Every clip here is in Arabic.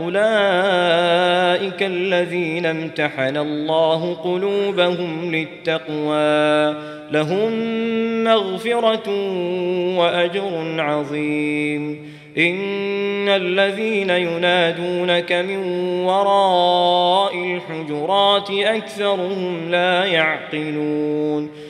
أولئك الذين امتحن الله قلوبهم للتقوى. لهم مغفرة وأجر عظيم. إن الذين ينادونك من وراء الحجرات أكثرهم لا يعقلون.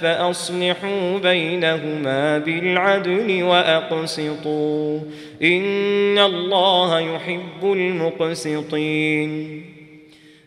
فأصلحوا بينهما بالعدل وأقسطوا إن الله يحب المقسطين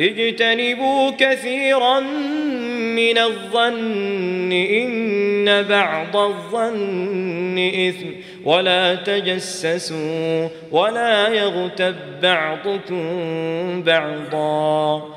اجتنبوا كثيرا من الظن إن بعض الظن إثم ولا تجسسوا ولا يغتب بعضكم بعضا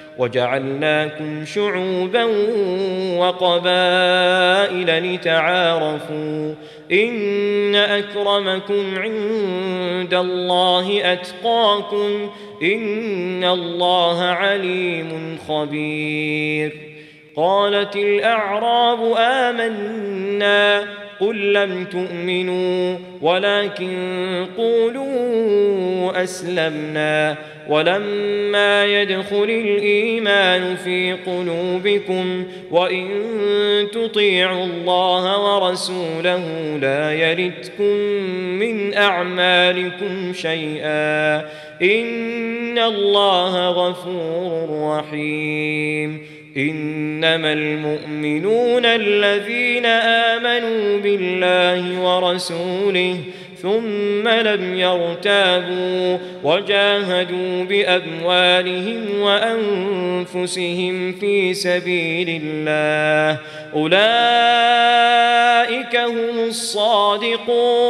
وجعلناكم شعوبا وقبائل لتعارفوا إن أكرمكم عند الله أتقاكم إن الله عليم خبير قالت الأعراب آمنا قل لم تؤمنوا ولكن قولوا أسلمنا ولما يدخل الإيمان في قلوبكم وإن تطيعوا الله ورسوله لا يردكم من أعمالكم شيئا إن الله غفور رحيم إنما المؤمنون الذين آمنوا بالله ورسوله ثم لم يرتابوا وجاهدوا بأموالهم وأنفسهم في سبيل الله. أولئك هم الصادقون.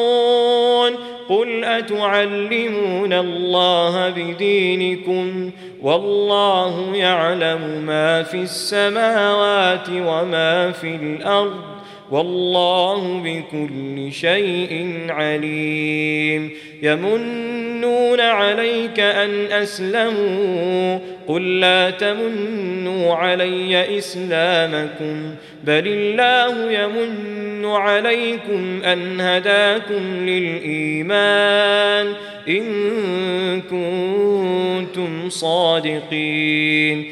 قل أتعلمون الله بدينكم والله يعلم ما في السماوات وما في الأرض. والله بكل شيء عليم. يمنون عليك أن أسلموا. قل لا تمنوا علي إسلامكم. بل الله يمن عليكم أن هداكم للإيمان. إن كنتم صادقين.